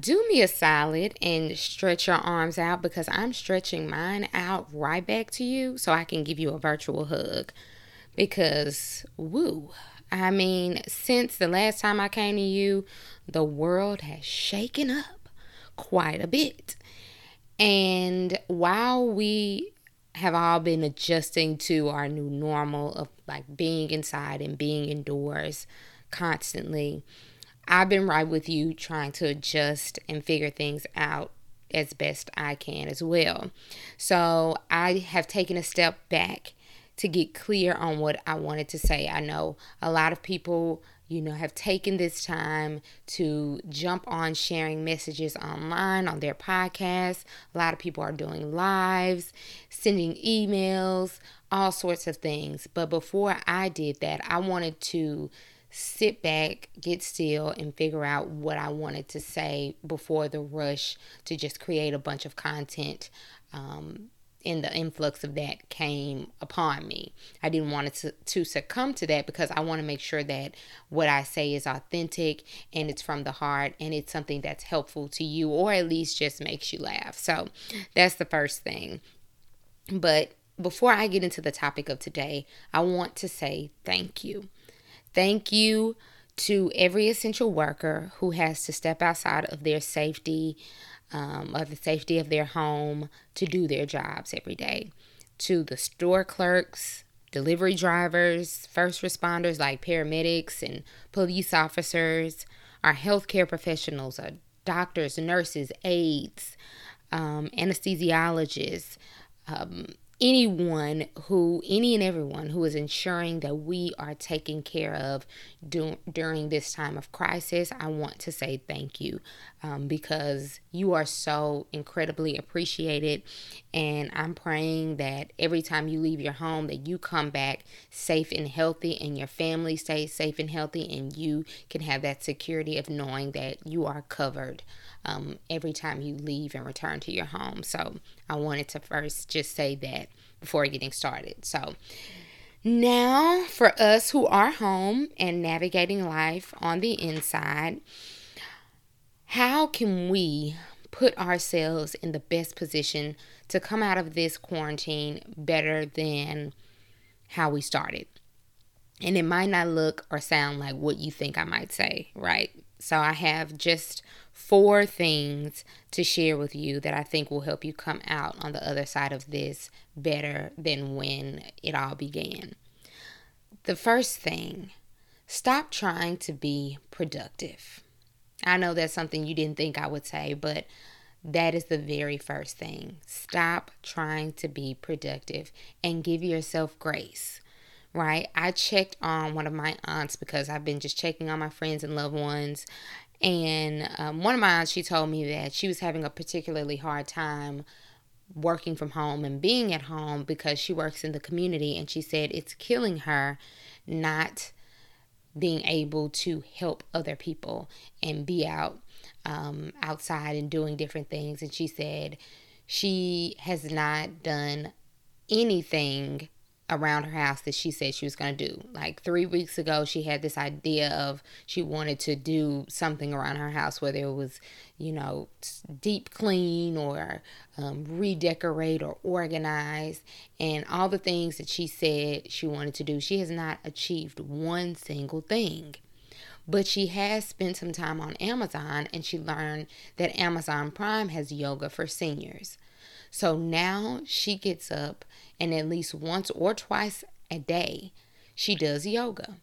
Do me a solid and stretch your arms out because I'm stretching mine out right back to you so I can give you a virtual hug. Because, woo, I mean, since the last time I came to you, the world has shaken up quite a bit. And while we have all been adjusting to our new normal of like being inside and being indoors constantly, I've been right with you trying to adjust and figure things out as best I can as well. So I have taken a step back to get clear on what I wanted to say. I know a lot of people, you know, have taken this time to jump on sharing messages online on their podcasts. A lot of people are doing lives, sending emails, all sorts of things. But before I did that, I wanted to sit back, get still, and figure out what I wanted to say before the rush to just create a bunch of content. Um, and the influx of that came upon me. I didn't want to, to succumb to that because I want to make sure that what I say is authentic and it's from the heart and it's something that's helpful to you or at least just makes you laugh. So that's the first thing. But before I get into the topic of today, I want to say thank you. Thank you to every essential worker who has to step outside of their safety, um, of the safety of their home to do their jobs every day. To the store clerks, delivery drivers, first responders like paramedics and police officers, our healthcare professionals, our doctors, nurses, aides, um, anesthesiologists, um, anyone who, any and everyone who is ensuring that we are taken care of do, during this time of crisis, I want to say thank you um, because you are so incredibly appreciated. And I'm praying that every time you leave your home, that you come back safe and healthy, and your family stays safe and healthy, and you can have that security of knowing that you are covered um, every time you leave and return to your home. So I wanted to first just say that before getting started. So now, for us who are home and navigating life on the inside, how can we put ourselves in the best position to come out of this quarantine better than how we started? And it might not look or sound like what you think I might say, right? So I have just four things to share with you that I think will help you come out on the other side of this better than when it all began. The first thing, stop trying to be productive. I know that's something you didn't think I would say, but that is the very first thing. Stop trying to be productive and give yourself grace right? I checked on one of my aunts because I've been just checking on my friends and loved ones. And um, one of my aunts, she told me that she was having a particularly hard time working from home and being at home because she works in the community. And she said it's killing her not being able to help other people and be out um, outside and doing different things. And she said she has not done anything around her house that she said she was going to do. Like three weeks ago, she had this idea of she wanted to do something around her house, whether it was, you know, deep clean or um, redecorate or organize, and all the things that she said she wanted to do. She has not achieved one single thing. But she has spent some time on Amazon and she learned that Amazon Prime has yoga for seniors. So now she gets up and at least once or twice a day she does yoga.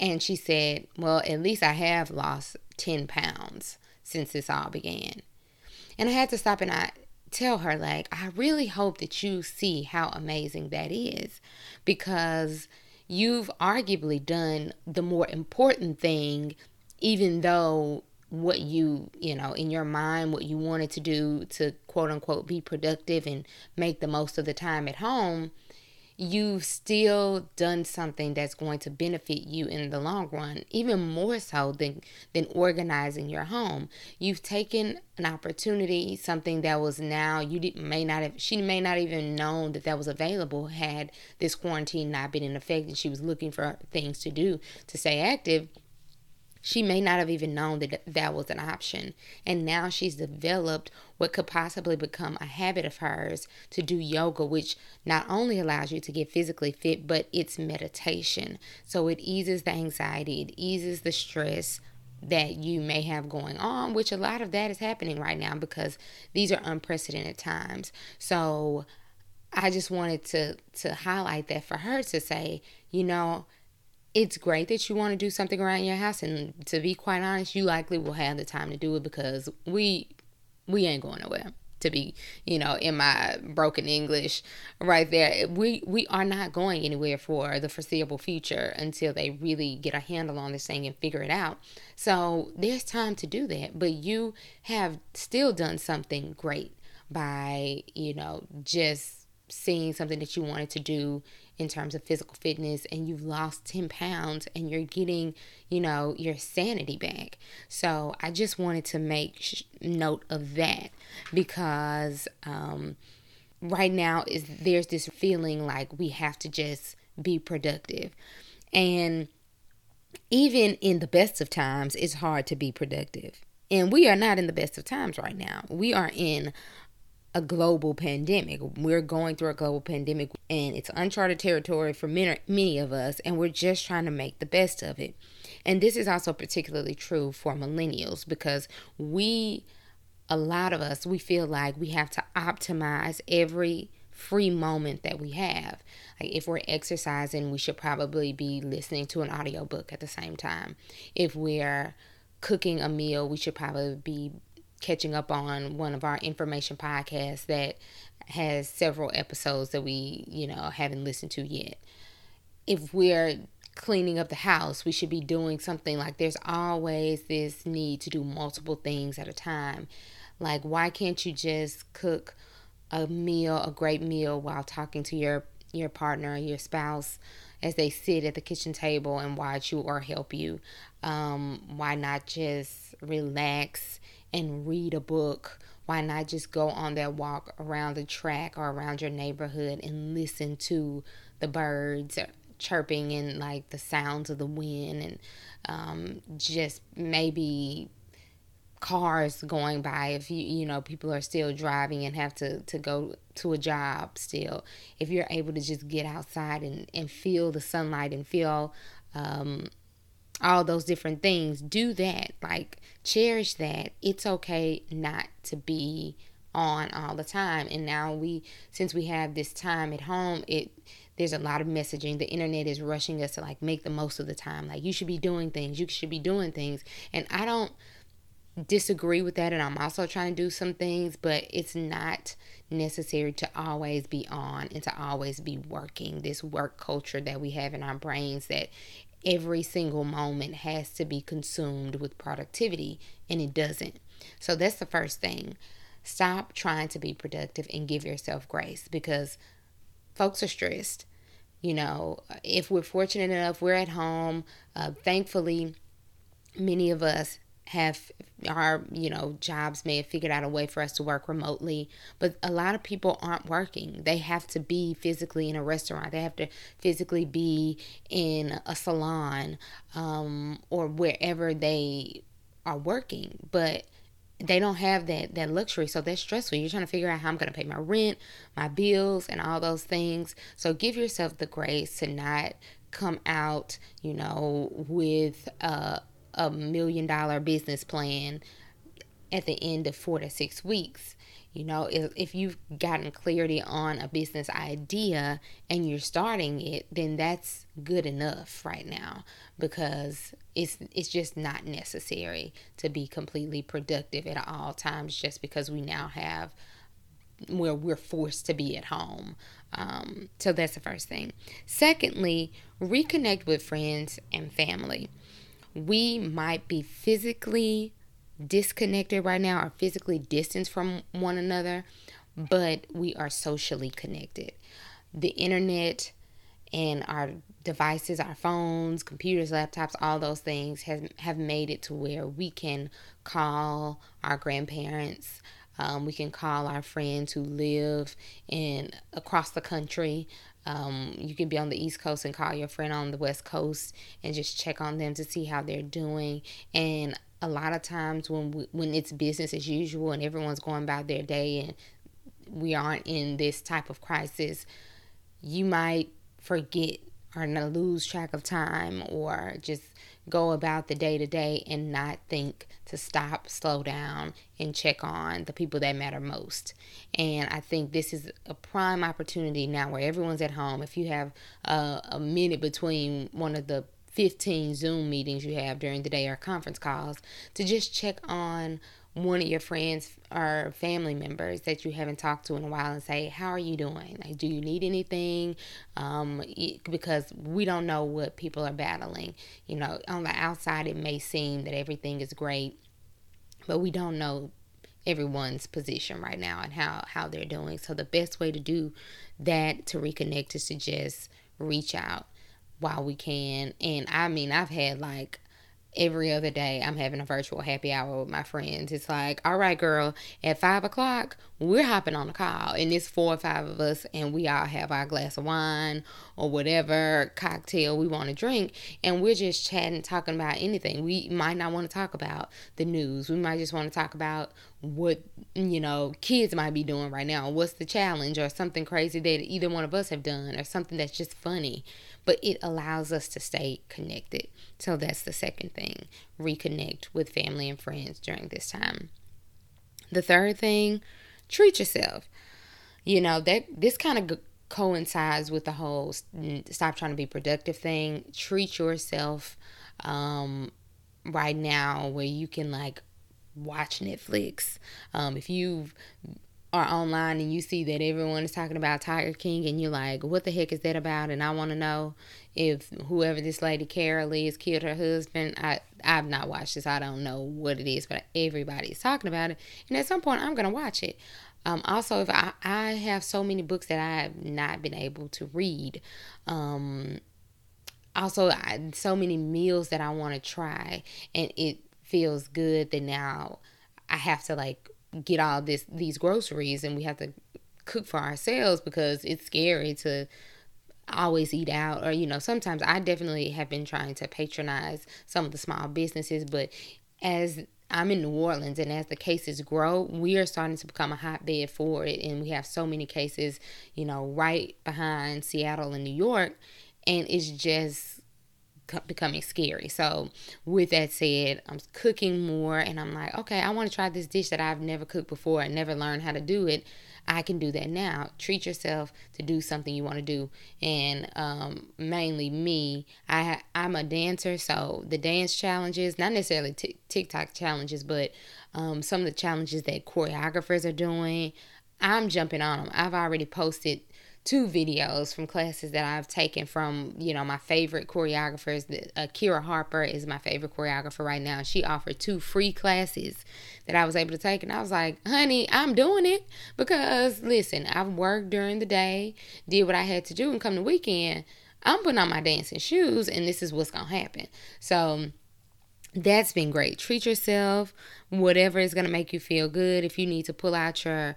And she said, Well, at least I have lost 10 pounds since this all began. And I had to stop and I tell her, like, I really hope that you see how amazing that is because you've arguably done the more important thing, even though what you, you know, in your mind, what you wanted to do to quote unquote be productive and make the most of the time at home, you've still done something that's going to benefit you in the long run even more so than than organizing your home. You've taken an opportunity something that was now you did, may not have she may not even known that that was available had this quarantine not been in effect and she was looking for things to do to stay active she may not have even known that that was an option. And now she's developed what could possibly become a habit of hers to do yoga, which not only allows you to get physically fit, but it's meditation. So it eases the anxiety, it eases the stress that you may have going on, which a lot of that is happening right now because these are unprecedented times. So I just wanted to to highlight that for her to say, you know, it's great that you want to do something around your house and to be quite honest you likely will have the time to do it because we we ain't going nowhere to be you know in my broken english right there. We we are not going anywhere for the foreseeable future until they really get a handle on this thing and figure it out. So there's time to do that but you have still done something great by you know just seeing something that you wanted to do in terms of physical fitness and you've lost 10 pounds and you're getting, you know, your sanity back. So I just wanted to make sh- note of that because um, right now is there's this feeling like we have to just be productive. And even in the best of times, it's hard to be productive. And we are not in the best of times right now. We are in a global pandemic. We're going through a global pandemic and it's uncharted territory for many, many of us, and we're just trying to make the best of it. And this is also particularly true for millennials because we, a lot of us, we feel like we have to optimize every free moment that we have. Like if we're exercising, we should probably be listening to an audiobook at the same time. If we're cooking a meal, we should probably be catching up on one of our information podcasts that has several episodes that we, you know, haven't listened to yet. If we're cleaning up the house, we should be doing something like there's always this need to do multiple things at a time. Like, why can't you just cook a meal, a great meal, while talking to your your partner, your spouse, as they sit at the kitchen table and watch you or help you? Um, why not just relax and read a book. Why not just go on that walk around the track or around your neighborhood and listen to the birds chirping and like the sounds of the wind and um, just maybe cars going by if you you know people are still driving and have to to go to a job still if you're able to just get outside and and feel the sunlight and feel um, all those different things. Do that. Like cherish that. It's okay not to be on all the time. And now we since we have this time at home it there's a lot of messaging. The internet is rushing us to like make the most of the time. Like you should be doing things. You should be doing things. And i don't disagree with that. And i'm also trying to do some things but it's not necessary to always be on and to always be working. This work culture that we have in our brains that every single moment has to be consumed with productivity, and it doesn't. So that's the first thing. Stop trying to be productive and give yourself grace because folks are stressed. You know, if we're fortunate enough, we're at home. Uh, thankfully, many of us have our you know jobs may have figured out a way for us to work remotely but a lot of people aren't working. They have to be physically in a restaurant. They have to physically be in a salon um, or wherever they are working but they don't have that that luxury. So that's stressful. You're trying to figure out how i'm going to pay my rent my bills and all those things. So give yourself the grace to not come out you know with uh a million dollar business plan at the end of four to six weeks. You know, if, if you've gotten clarity on a business idea and you're starting it, then that's good enough right now because it's it's just not necessary to be completely productive at all times just because we now have where we're forced to be at home. Um, so that's the first thing. Secondly, reconnect with friends and family we might be physically disconnected right now or physically distanced from one another, but we are socially connected. The internet and our devices, our phones, computers, laptops, all those things have have made it to where we can call our grandparents, um, we can call our friends who live in across the country. Um, you can be on the East Coast and call your friend on the West Coast and just check on them to see how they're doing. And a lot of times when we, when it's business as usual and everyone's going about their day and we aren't in this type of crisis, you might forget or lose track of time or just go about the day to day and not think to stop, slow down, and check on the people that matter most. And I think this is a prime opportunity now where everyone's at home. If you have a, a minute between one of the 15 Zoom meetings you have during the day or conference calls, to just check on one of your friends or family members that you haven't talked to in a while and say, How are you doing? Like, do you need anything? Um, because we don't know what people are battling. You know, on the outside, it may seem that everything is great, but we don't know everyone's position right now and how, how they're doing. So, the best way to do that to reconnect is to just reach out while we can. And I mean, I've had like every other day I'm having a virtual happy hour with my friends. It's like, all right, girl, at five o'clock, we're hopping on a call. And it's four or five of us, and we all have our glass of wine or whatever cocktail we want to drink. And we're just chatting, talking about anything. We might not want to talk about the news. We might just want to talk about what, you know, kids might be doing right now. What's the challenge or something crazy that either one of us have done or something that's just funny but it allows us to stay connected. So that's the second thing reconnect with family and friends during this time. The third thing, treat yourself. You know, that this kind of coincides with the whole stop trying to be productive thing. Treat yourself um, right now where you can like watch Netflix. Um, if you've are online and you see that everyone is talking about Tiger King and you're like, what the heck is that about? And I want to know if whoever this lady Carol is killed her husband. I I've not watched this. I don't know what it is, but everybody's talking about it. And at some point, I'm gonna watch it. Um, also, if I, I have so many books that I have not been able to read. Um, also, I, so many meals that I want to try, and it feels good that now I have to like get all this these groceries and we have to cook for ourselves because it's scary to always eat out or you know sometimes I definitely have been trying to patronize some of the small businesses but as I'm in New Orleans and as the cases grow we are starting to become a hotbed for it and we have so many cases you know right behind Seattle and New York and it's just becoming scary. So, with that said, I'm cooking more and I'm like, okay, I want to try this dish that I've never cooked before and never learned how to do it. I can do that now. Treat yourself to do something you want to do. And um, mainly me, I I'm a dancer, so the dance challenges, not necessarily t- TikTok challenges, but um, some of the challenges that choreographers are doing, I'm jumping on them. I've already posted two videos from classes that I've taken from, you know, my favorite choreographers. Uh, Kira Harper is my favorite choreographer right now. She offered two free classes that I was able to take. And I was like, honey, I'm doing it because, listen, I've worked during the day, did what I had to do, and come the weekend, I'm putting on my dancing shoes, and this is what's going to happen. So, that's been great. Treat yourself, whatever is going to make you feel good. If you need to pull out your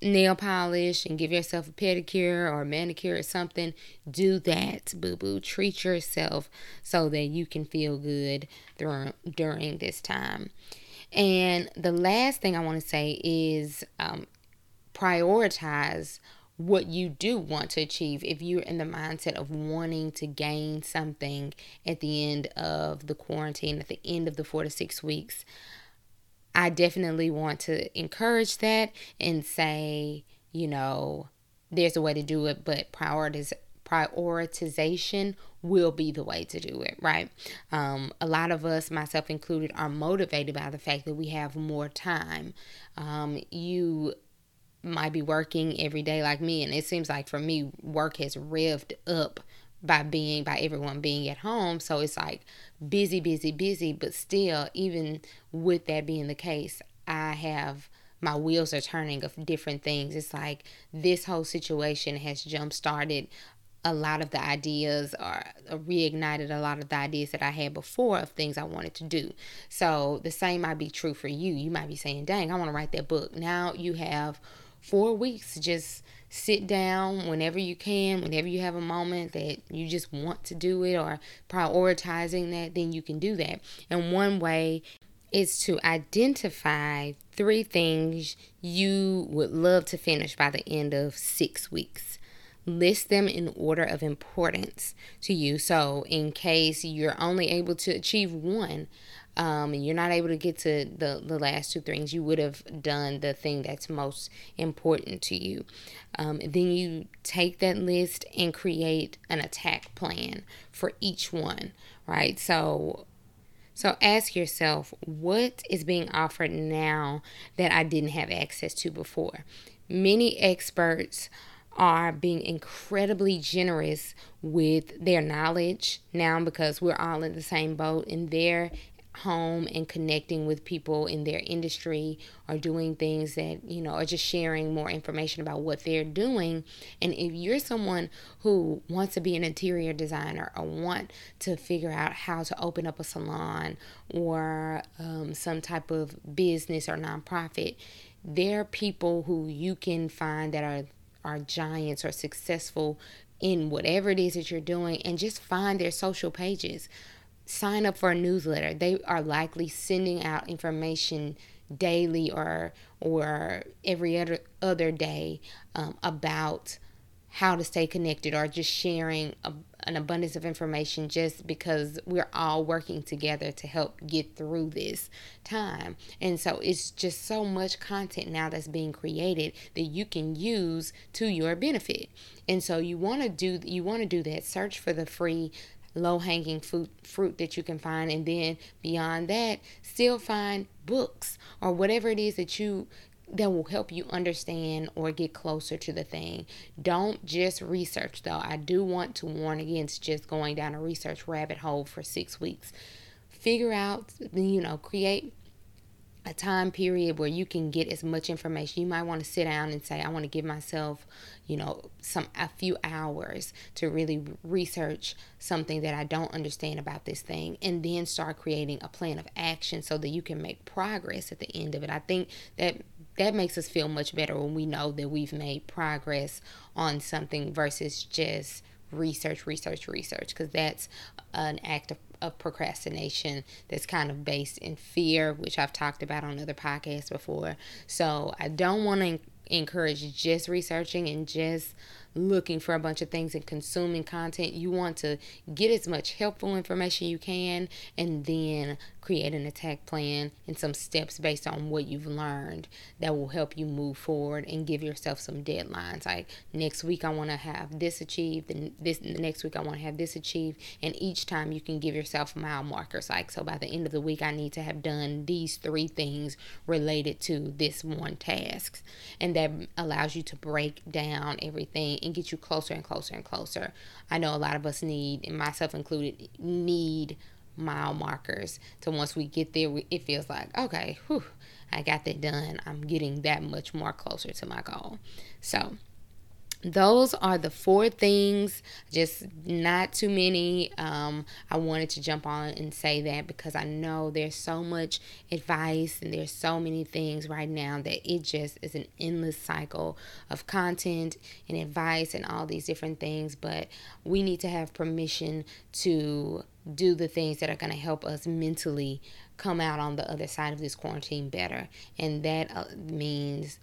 nail polish and give yourself a pedicure or a manicure or something, do that, boo boo. Treat yourself so that you can feel good during, during this time. And the last thing I want to say is um, prioritize what you do want to achieve if you're in the mindset of wanting to gain something at the end of the quarantine, at the end of the four to six weeks. I definitely want to encourage that and say, you know, there's a way to do it, but prioritization will be the way to do it, right? Um, a lot of us, myself included, are motivated by the fact that we have more time. Um, you might be working every day like me, and it seems like for me, work has revved up by being by everyone being at home so it's like busy busy busy but still even with that being the case i have my wheels are turning of different things it's like this whole situation has jump started a lot of the ideas or reignited a lot of the ideas that I had before of things I wanted to do. So the same might be true for you. You might be saying, dang, I want to write that book. Now you have four weeks just sit down whenever you can, whenever you have a moment that you just want to do it or prioritizing that, then you can do that. And one way is to identify three things you would love to finish by the end of six weeks list them in order of importance to you. So, in case you're only able to achieve one, um, you're not able to get to the, the last two things, you would have done the thing that's most important to you. Um, then you take that list and create an attack plan for each one, right? So, so ask yourself, what is being offered now that I didn't have access to before? Many experts are being incredibly generous with their knowledge now because we're all in the same boat in their home and connecting with people in their industry or doing things that you know are just sharing more information about what they're doing. And if you're someone who wants to be an interior designer or want to figure out how to open up a salon or um, some type of business or nonprofit there are people who you can find that are are giants or successful in whatever it is that you're doing and just find their social pages. Sign up for a newsletter. They are likely sending out information daily or or every other other day um, about how to stay connected or just sharing a, an abundance of information just because we're all working together to help get through this time. And so it's just so much content now that's being created that you can use to your benefit. And so you want to do you want to do that search for the free low hanging fruit fruit that you can find and then beyond that still find books or whatever it is that you that will help you understand or get closer to the thing. Don't just research, though. I do want to warn against just going down a research rabbit hole for six weeks. Figure out, you know, create a time period where you can get as much information. You might want to sit down and say, I want to give myself, you know, some a few hours to really research something that I don't understand about this thing and then start creating a plan of action so that you can make progress at the end of it. I think that that makes us feel much better when we know that we've made progress on something versus just research, research, research, because that's an act of, of procrastination that's kind of based in fear, which I've talked about on other podcasts before. So I don't want to encourage just researching and just looking for a bunch of things and consuming content. You want to get as much helpful information you can and then create an attack plan and some steps based on what you've learned that will help you move forward and give yourself some deadlines. Like next week I want to have this achieved and this the next week I want to have this achieved and each time you can give yourself mile markers like so by the end of the week I need to have done these three things related to this one task and that allows you to break down everything and get you closer and closer and closer. I know a lot of us need, and myself included, need mile markers. So once we get there, it feels like, okay, whew, I got that done. I'm getting that much more closer to my goal. So those are the four things just not too many um, i wanted to jump on and say that because i know there's so much advice and there's so many things right now that it just is an endless cycle of content and advice and all these different things but we need to have permission to do the things that are going to help us mentally come out on the other side of this quarantine better. And that uh, means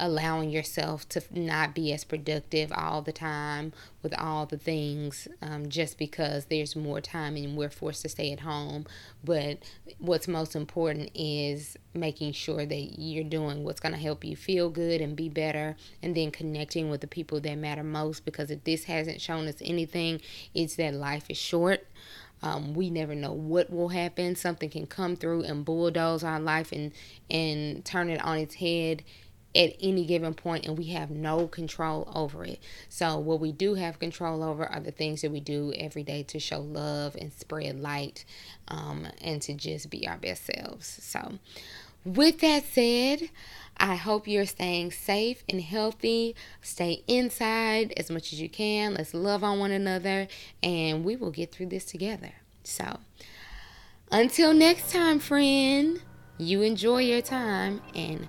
allowing yourself to not be as productive all the time with all the things um, just because there's more time and we're forced to stay at home. But what's most important is making sure that you're doing what's going to help you feel good and be better, and then connecting with the people that matter most. Because if this hasn't shown us anything, it's that life is short. Um, we never know what will happen. Something can come through and bulldoze our life and and turn it on its head at any given point and we have no control over it. So, what we do have control over are the things that we do every day to show love and spread light um, and to just be our best selves. So, with that said, I hope you're staying safe and healthy. Stay inside as much as you can. Let's love on one another and we will get through this together. So, until next time, friend, you enjoy your time and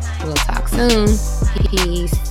We'll talk soon. Peace.